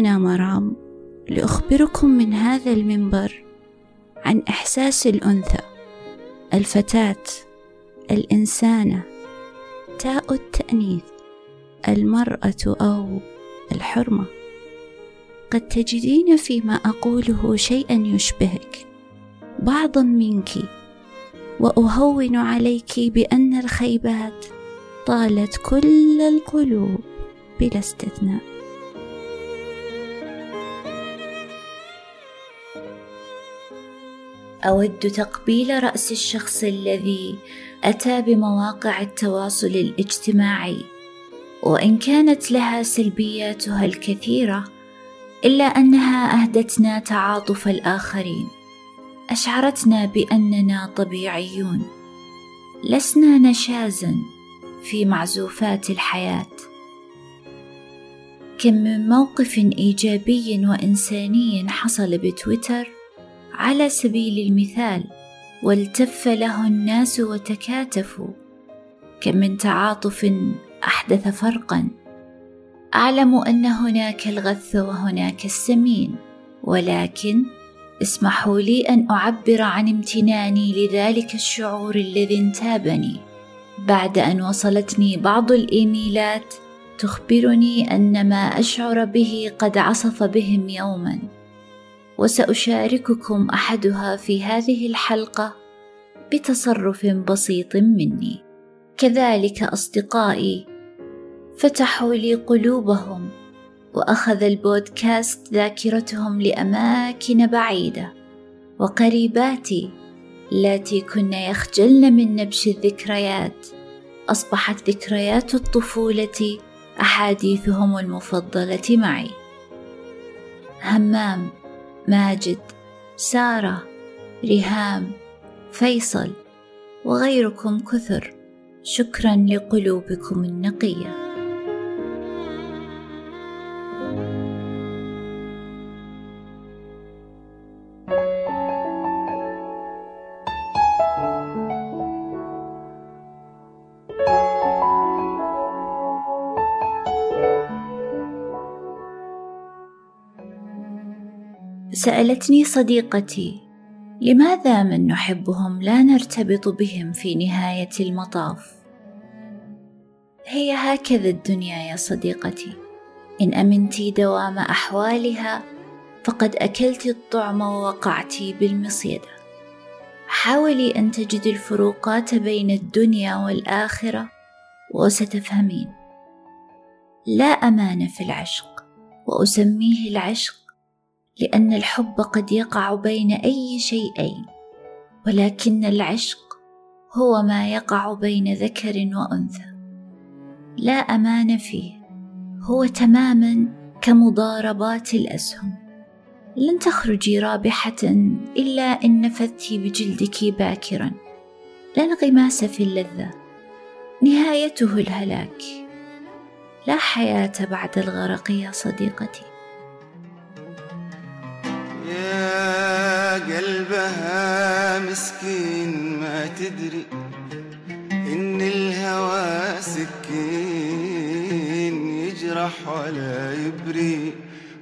هنا مرام لأخبركم من هذا المنبر عن إحساس الأنثى الفتاة الإنسانة تاء التأنيث المرأة أو الحرمة. قد تجدين فيما أقوله شيئا يشبهك بعضا منك وأهون عليك بأن الخيبات طالت كل القلوب بلا استثناء. أود تقبيل رأس الشخص الذي أتى بمواقع التواصل الاجتماعي وإن كانت لها سلبياتها الكثيرة إلا أنها أهدتنا تعاطف الآخرين. أشعرتنا بأننا طبيعيون. لسنا نشازا في معزوفات الحياة. كم من موقف إيجابي وإنساني حصل بتويتر على سبيل المثال والتف له الناس وتكاتفوا كم من تعاطف أحدث فرقا. أعلم أن هناك الغث وهناك السمين ولكن اسمحوا لي أن أعبر عن امتناني لذلك الشعور الذي انتابني. بعد أن وصلتني بعض الإيميلات تخبرني أن ما أشعر به قد عصف بهم يوما. وسأشارككم أحدها في هذه الحلقة بتصرف بسيط مني. كذلك أصدقائي فتحوا لي قلوبهم وأخذ البودكاست ذاكرتهم لأماكن بعيدة وقريباتي اللاتي كن يخجلن من نبش الذكريات. أصبحت ذكريات الطفولة أحاديثهم المفضلة معي. همام ماجد سارة ريهام فيصل وغيركم كثر. شكرا لقلوبكم النقية. سألتني صديقتي لماذا من نحبهم لا نرتبط بهم في نهاية المطاف؟ هي هكذا الدنيا يا صديقتي. إن أمنت دوام أحوالها فقد أكلت الطعم ووقعت بالمصيدة. حاولي أن تجدي الفروقات بين الدنيا والآخرة وستفهمين. لا أمان في العشق وأسميه العشق لأن الحب قد يقع بين أي شيئين ولكن العشق هو ما يقع بين ذكر وأنثى. لا أمان فيه هو تماما كمضاربات الأسهم. لن تخرجي رابحة إلا إن نفذت بجلدك باكرا. لا انغماس في اللذة نهايته الهلاك. لا حياة بعد الغرق يا صديقتي. قلبها مسكين ما تدري إن الهوى سكين يجرح ولا يبري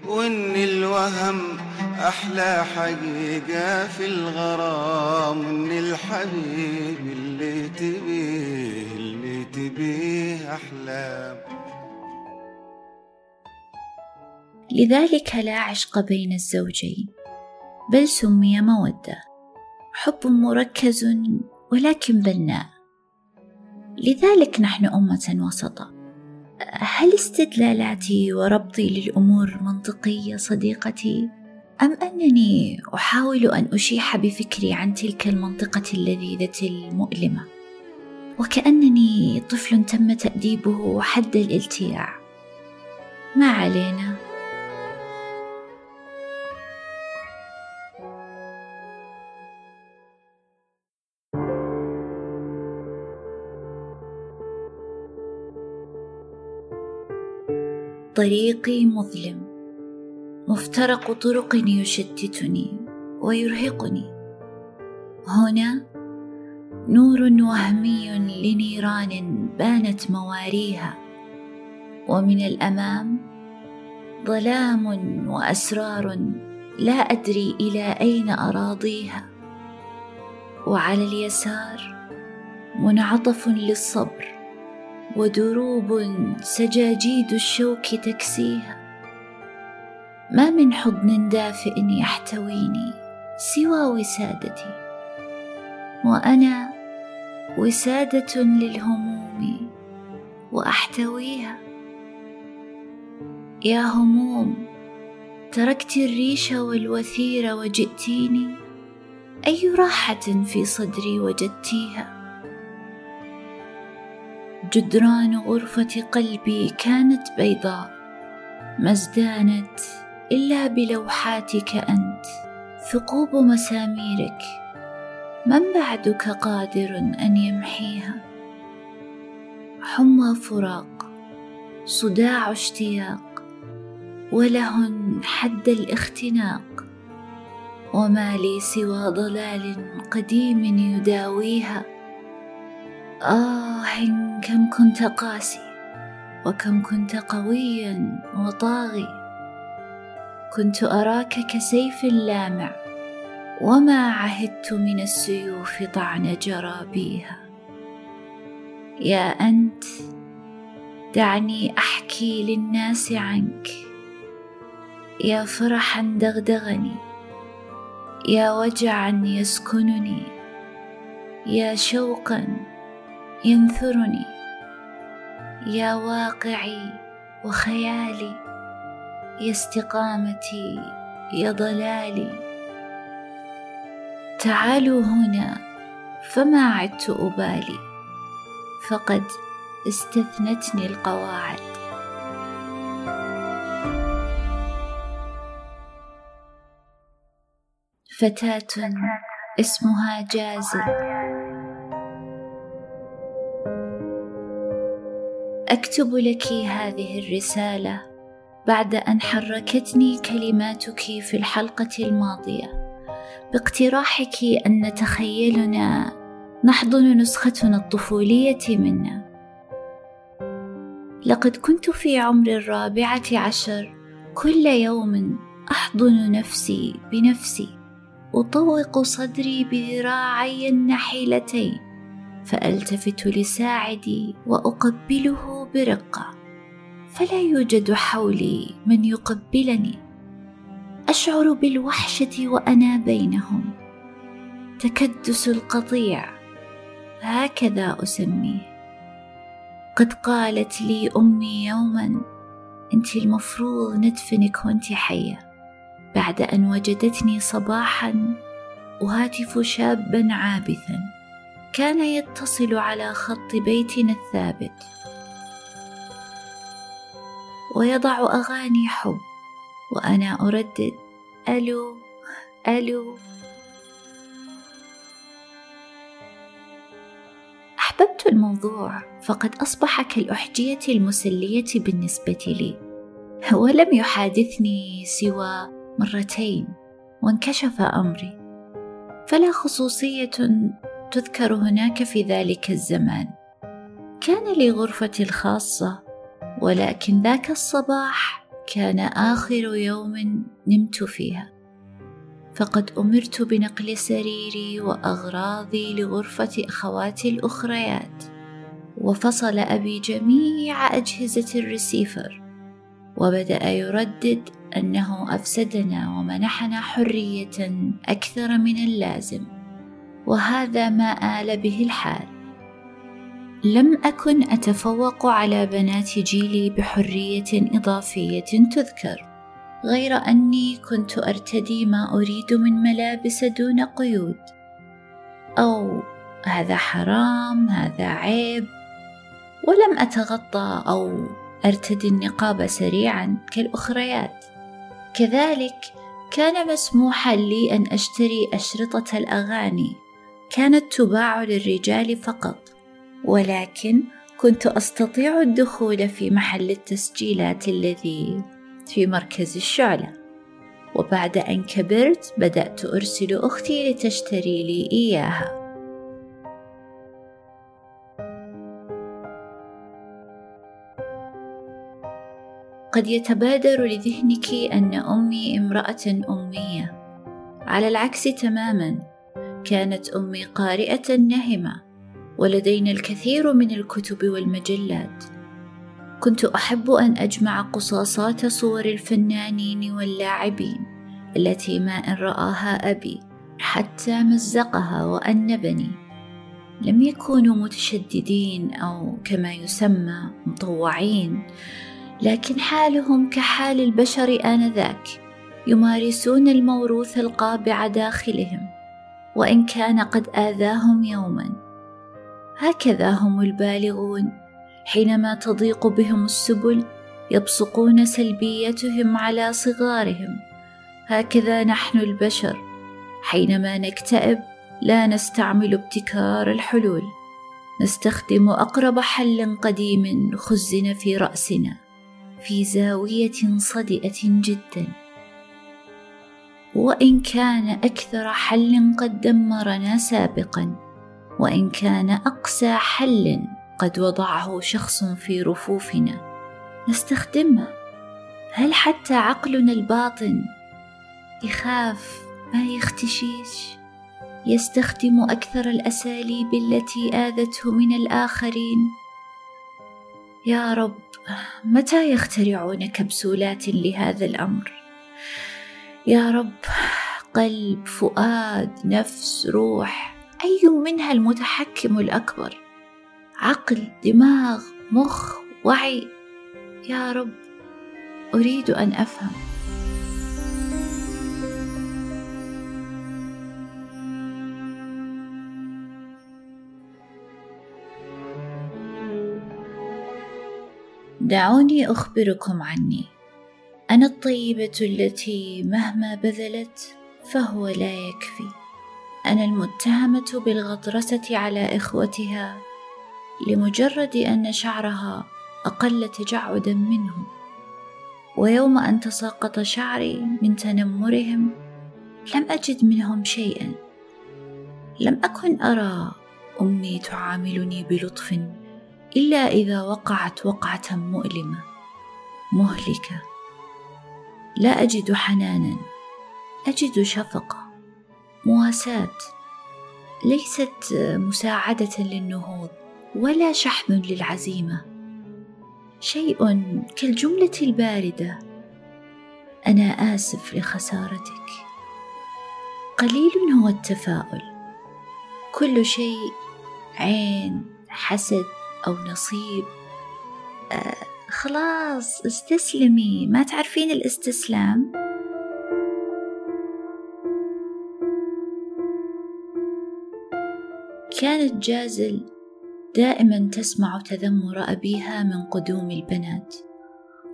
وإن الوهم أحلى حقيقة في الغرام وإن الحبيب اللي تبيه اللي تبيه أحلام لذلك لا عشق بين الزوجين. بل سمي موده. حب مركز ولكن بناء لذلك نحن أمة وسطا. هل استدلالاتي وربطي للأمور منطقية صديقتي؟ أم أنني أحاول أن أشيح بفكري عن تلك المنطقة اللذيذة المؤلمة؟ وكأنني طفل تم تأديبه حد الالتياع. ما علينا؟ طريقي مظلم. مفترق طرق يشتتني ويرهقني. هنا نور وهمي لنيران بانت مواريها. ومن الأمام ظلام وأسرار لا أدري إلى أين أراضيها. وعلى اليسار منعطف للصبر. ودروب سجاجيد الشوك تكسيها ما من حضن دافئ يحتويني سوى وسادتي وأنا وسادة للهموم وأحتويها. يا هموم تركت الريش والوثير وجئتيني أي راحة في صدري وجدتيها؟ جدران غرفة قلبي كانت بيضاء ما ازدانت إلا بلوحاتك أنت. ثقوب مساميرك من بعدك قادر أن يمحيها؟ حمى فراق صداع اشتياق وله حد الاختناق. وما لي سوى ضلال قديم يداويها؟ آه كم كنت قاسي وكم كنت قويا وطاغي. كنت أراك كسيف لامع وما عهدت من السيوف طعن جرابيها. يا أنت دعني أحكي للناس عنك. يا فرحا دغدغني يا وجعا يسكنني. يا شوقا ينثرني يا واقعي وخيالي يا استقامتي يا ضلالي. تعالوا هنا فما عدت أبالي فقد استثنتني القواعد. فتاة اسمها جازل أكتب لك هذه الرسالة بعد أن حركتني كلماتك في الحلقة الماضية. باقتراحك أن نتخيلنا نحضن نسختنا الطفولية منا. لقد كنت في عمر الرابعة عشر كل يوم أحضن نفسي بنفسي أطوق صدري بذراعي النحيلتين فألتفت لساعدي وأقبله برقة. فلا يوجد حولي من يقبلني. أشعر بالوحشة وأنا بينهم. تكدس القطيع. هكذا أسميه. قد قالت لي أمي يوما أنت المفروض ندفنك وأنت حية. بعد أن وجدتني صباحا أهاتف شابا عابثا. كان يتصل على خط بيتنا الثابت. ويضع أغاني حب وأنا أردد ألو ألو. أحببت الموضوع فقد أصبح كالأحجية المسلية بالنسبة لي. ولم يحادثني سوى مرتين وانكشف أمري. فلا خصوصية تذكر هناك في ذلك الزمان. كان لي غرفتي الخاصة ولكن ذاك الصباح كان آخر يوم نمت فيها. فقد أمرت بنقل سريري وأغراضي لغرفة أخواتي الأخريات وفصل أبي جميع أجهزة الريسيفر وبدأ يردد أنه أفسدنا ومنحنا حرية أكثر من اللازم. وهذا ما آل به الحال. لم أكن أتفوق على بنات جيلي بحرية إضافية تذكر غير أني كنت أرتدي ما أريد من ملابس دون قيود. أو هذا حرام هذا عيب. ولم أتغطى أو أرتدي النقاب سريعا كالأخريات. كذلك كان مسموحا لي أن أشتري أشرطة الأغاني. كانت تباع للرجال فقط ولكن كنت أستطيع الدخول في محل التسجيلات الذي في مركز الشعلة. وبعد أن كبرت بدأت أرسل أختي لتشتري لي إياها. قد يتبادر لذهنك أن أمي امرأة أمية. على العكس تماما كانت أمي قارئة نهمة ولدينا الكثير من الكتب والمجلات. كنت أحب أن أجمع قصاصات صور الفنانين واللاعبين التي ما إن رآها أبي حتى مزقها وانبني لم يكونوا متشددين أو كما يسمى مطوعين لكن حالهم كحال البشر آنذاك يمارسون الموروث القابع داخلهم. وإن كان قد آذاهم يوما. هكذا هم البالغون. حينما تضيق بهم السبل يبصقون سلبيتهم على صغارهم. هكذا نحن البشر. حينما نكتئب لا نستعمل ابتكار الحلول. نستخدم أقرب حل قديم خزن في رأسنا في زاوية صدئة جدا. وإن كان أكثر حل قد دمرنا سابقا وإن كان أقسى حل قد وضعه شخص في رفوفنا. نستخدمه. هل حتى عقلنا الباطن يخاف ما يختشيش؟ يستخدم أكثر الأساليب التي آذته من الآخرين. يا رب متى يخترعون كبسولات لهذا الأمر؟ يا رب قلب فؤاد نفس روح أي منها المتحكم الأكبر عقل دماغ مخ وعي. يا رب أريد أن أفهم. دعوني أخبركم عني. أنا الطيبة التي مهما بذلت فهو لا يكفي. أنا المتهمة بالغطرسة على إخوتها لمجرد أن شعرها أقل تجعدا منه. ويوم أن تساقط شعري من تنمرهم لم أجد منهم شيئا. لم أكن أرى أمي تعاملني بلطف إلا إذا وقعت وقعة مؤلمة مهلكة. لا أجد حنانا أجد شفقة مواساة. ليست مساعدة للنهوض ولا شحم للعزيمة. شيء كالجملة الباردة أنا آسف لخسارتك. قليل هو التفاؤل كل شيء عين حسد أو نصيب. آه خلاص استسلمي. ما تعرفين الاستسلام؟ كانت جازل دائما تسمع تذمر أبيها من قدوم البنات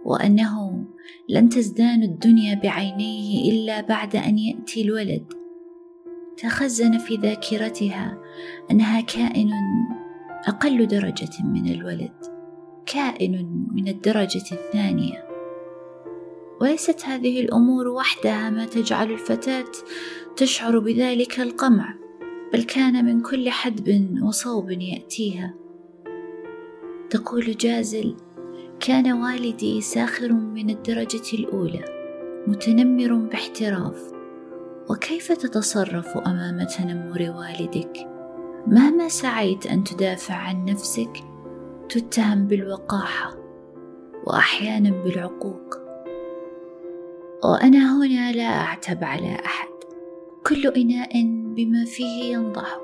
وأنه لن تزدان الدنيا بعينيه إلا بعد أن يأتي الولد. تخزن في ذاكرتها أنها كائن أقل درجة من الولد. كائن من الدرجة الثانية. وليست هذه الأمور وحدها ما تجعل الفتاة تشعر بذلك القمع بل كان من كل حدب وصوب يأتيها. تقول جازل كان والدي ساخر من الدرجة الأولى متنمر باحتراف. وكيف تتصرف أمام تنمر والدك؟ مهما سعيت أن تدافع عن نفسك تتهم بالوقاحة وأحيانا بالعقوق. وأنا هنا لا أعتب على أحد. كل إناء بما فيه ينضح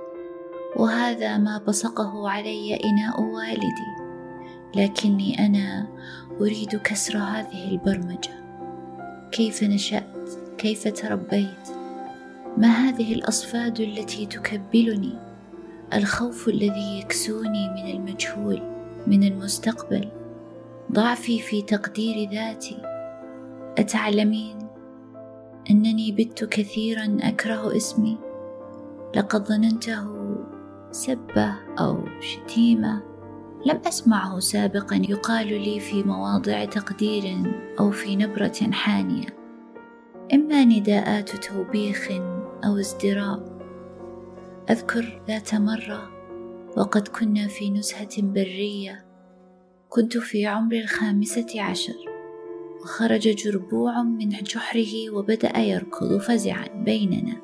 وهذا ما بصقه علي إناء والدي. لكني أنا أريد كسر هذه البرمجة. كيف نشأت؟ كيف تربيت؟ ما هذه الأصفاد التي تكبلني؟ الخوف الذي يكسوني من المجهول؟ من المستقبل. ضعفي في تقدير ذاتي. أتعلمين أنني بت كثيرا أكره اسمي. لقد ظننته سبة أو شتيمة. لم أسمعه سابقا يقال لي في مواضع تقدير أو في نبرة حانية. إما نداءات توبيخ أو ازدراء. أذكر ذات مرة وقد كنا في نزهة برية. كنت في عمر الخامسة عشر. خرج جربوع من جحره وبدأ يركض فزعا بيننا.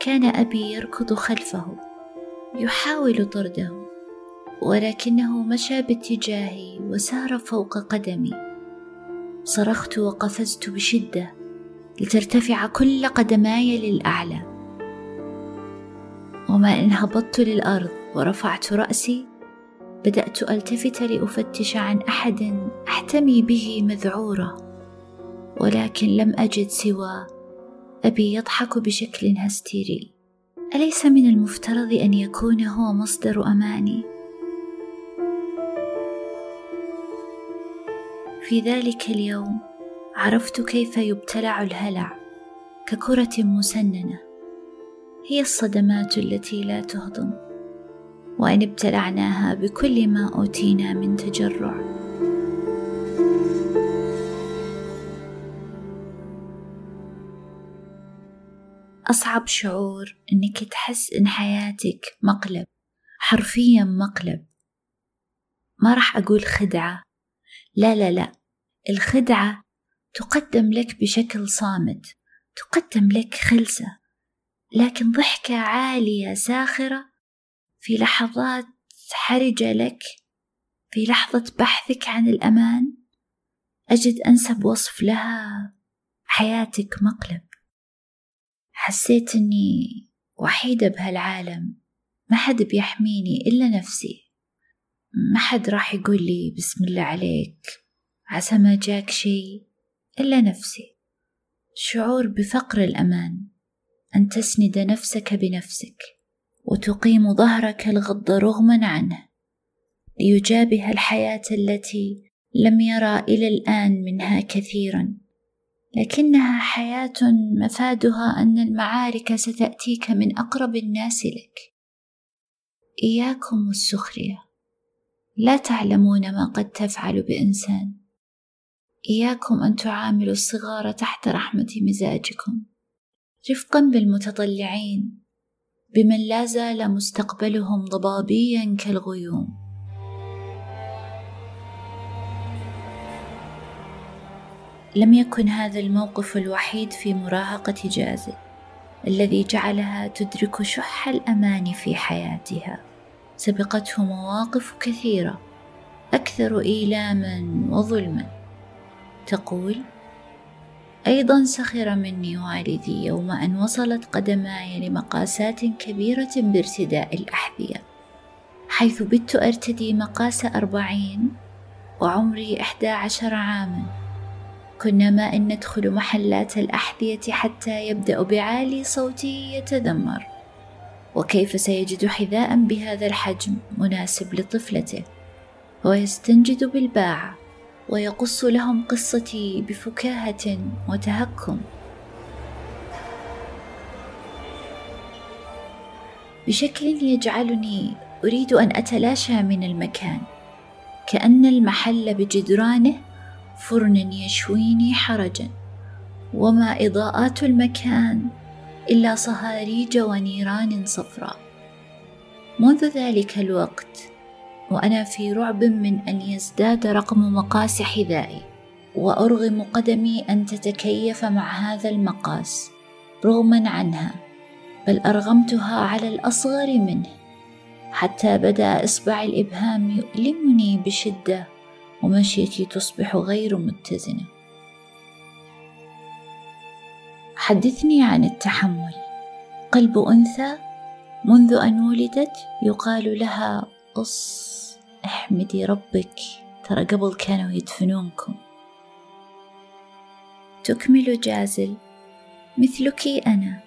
كان أبي يركض خلفه يحاول طرده ولكنه مشى باتجاهي وسار فوق قدمي. صرخت وقفزت بشدة لترتفع كل قدماي للأعلى. وما إن هبطت للأرض. ورفعت رأسي بدأت ألتفت لأفتش عن أحد أحتمي به مذعورة ولكن لم أجد سوى أبي يضحك بشكل هستيري. أليس من المفترض أن يكون هو مصدر أماني؟ في ذلك اليوم عرفت كيف يبتلع الهلع ككرة مسننة. هي الصدمات التي لا تهضم. وإن ابتلعناها بكل ما أوتينا من تجرع. أصعب شعور إنك تحس إن حياتك مقلب حرفيا مقلب. ما راح أقول خدعة. لا لا لا. الخدعة تقدم لك بشكل صامت تقدم لك خلسة لكن ضحكة عالية ساخرة في لحظات حرجة لك في لحظة بحثك عن الأمان أجد أنسب وصف لها حياتك مقلب. حسيت أني وحيدة بهالعالم ما حد بيحميني إلا نفسي. ما حد راح يقول لي بسم الله عليك عسى ما جاك شي إلا نفسي. شعور بفقر الأمان أن تسند نفسك بنفسك. وتقيم ظهرك الغض رغما عنه. ليجابه الحياة التي لم يرى إلى الآن منها كثيرا. لكنها حياة مفادها أن المعارك ستأتيك من أقرب الناس لك. إياكم والسخرية لا تعلمون ما قد تفعل بإنسان. إياكم أن تعاملوا الصغار تحت رحمة مزاجكم. رفقا بالمتطلعين. بمن لا زال مستقبلهم ضبابيا كالغيوم. لم يكن هذا الموقف الوحيد في مراهقة جازل الذي جعلها تدرك شح الأمان في حياتها. سبقته مواقف كثيرة أكثر إيلاما وظلما. تقول أيضا سخر مني والدي يوم أن وصلت قدماي لمقاسات كبيرة بارتداء الأحذية حيث بت أرتدي مقاس أربعين وعمري إحدى عشر عاما. كنا ما إن ندخل محلات الأحذية حتى يبدأ بعالي صوتي يتذمر. وكيف سيجد حذاء بهذا الحجم مناسب لطفلته؟ ويستنجد بالباعة. ويقص لهم قصتي بفكاهة وتهكم. بشكل يجعلني أريد أن أتلاشى من المكان كأن المحل بجدرانه فرن يشويني حرجا وما إضاءات المكان إلا صهاريج ونيران صفراء. منذ ذلك الوقت وأنا في رعب من أن يزداد رقم مقاس حذائي وأرغم قدمي أن تتكيف مع هذا المقاس رغما عنها بل أرغمتها على الأصغر منه. حتى بدأ إصبع الإبهام يؤلمني بشدة ومشيتي تصبح غير متزنة. حدثني عن التحمل. قلب أنثى منذ أن ولدت يقال لها قص احمدي ربك ترى قبل كانوا يدفنونكم. تكمل جازل مثلك أنا.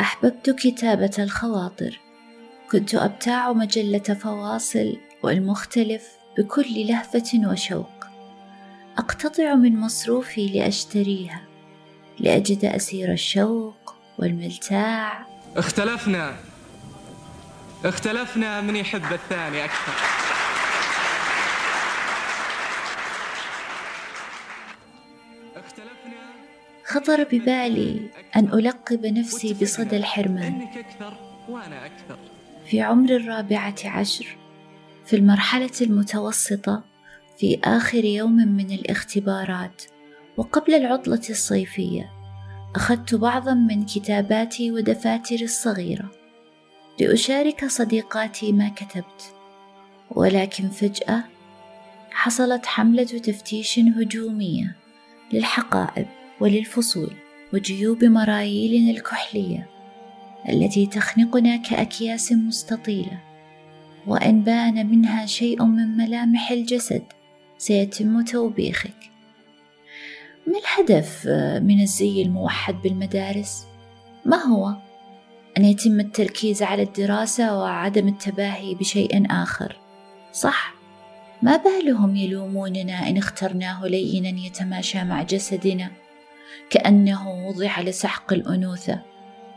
أحببت كتابة الخواطر. كنت أبتاع مجلة فواصل والمختلف بكل لهفة وشوق. أقتطع من مصروفي لأشتريها لأجد أسير الشوق والملتاع. اختلفنا اختلفنا من يحب الثاني أكثر. خطر ببالي أن ألقب نفسي بصدى الحرمان. في عمر الرابعة عشر في المرحلة المتوسطة في آخر يوم من الاختبارات وقبل العطلة الصيفية أخذت بعضا من كتاباتي ودفاتري الصغيرة لأشارك صديقاتي ما كتبت. ولكن فجأة حصلت حملة تفتيش هجومية للحقائب. وللفصول وجيوب مرايلنا الكحلية التي تخنقنا كأكياس مستطيلة وإن بان منها شيء من ملامح الجسد سيتم توبيخك. ما الهدف من الزي الموحد بالمدارس؟ ما هو؟ أن يتم التركيز على الدراسة وعدم التباهي بشيء آخر. صح. ما بالهم يلوموننا إن اخترناه لينا يتماشى مع جسدنا؟ كأنه وضع لسحق الأنوثة.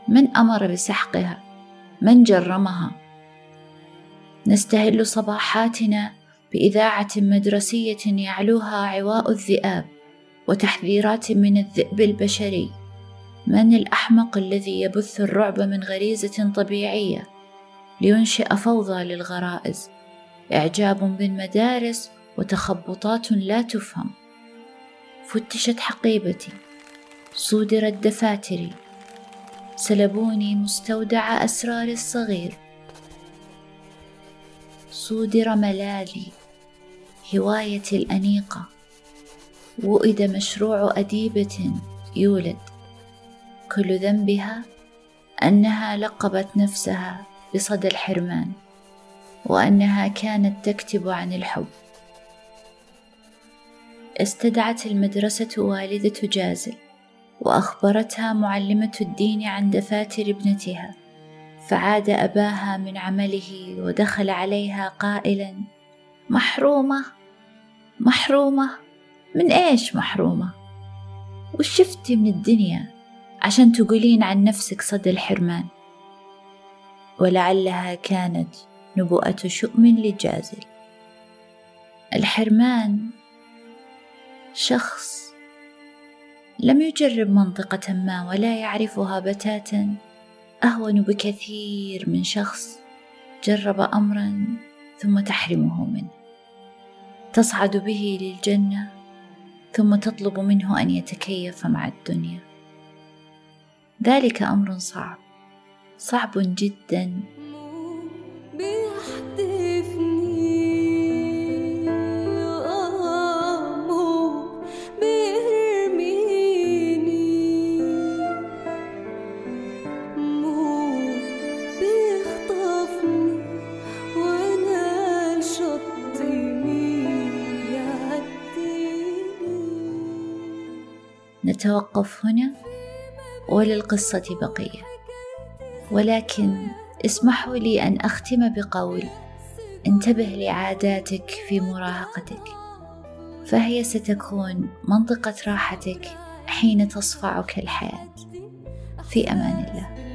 من أمر بسحقها؟ من جرمها؟ نستهل صباحاتنا بإذاعة مدرسية يعلوها عواء الذئاب وتحذيرات من الذئب البشري. من الأحمق الذي يبث الرعب من غريزة طبيعية لينشئ فوضى للغرائز؟ إعجاب بالمدارس وتخبطات لا تفهم. فتشت حقيبتي. صودرت دفاتري سلبوني مستودع اسراري الصغير. صودر ملاذي هوايتي الأنيقة. وئد مشروع أديبة يولد. كل ذنبها أنها لقبت نفسها بصدى الحرمان وأنها كانت تكتب عن الحب. استدعت المدرسة والدة جازل. وأخبرتها معلمة الدين عن دفاتر ابنتها فعاد أباها من عمله ودخل عليها قائلا محرومة محرومة من إيش محرومة؟ وش شفتي من الدنيا عشان تقولين عن نفسك صدى الحرمان؟ ولعلها كانت نبوءة شؤم لجازل الحرمان شخص لم يجرب منطقة ما ولا يعرفها بتاتا. أهون بكثير من شخص جرب أمرا ثم تحرمه منه. تصعد به للجنة ثم تطلب منه أن يتكيف مع الدنيا. ذلك أمر صعب صعب جدا. نتوقف هنا وللقصة بقية. ولكن اسمحوا لي أن أختم بقول انتبه لعاداتك في مراهقتك فهي ستكون منطقة راحتك حين تصفعك الحياة. في أمان الله.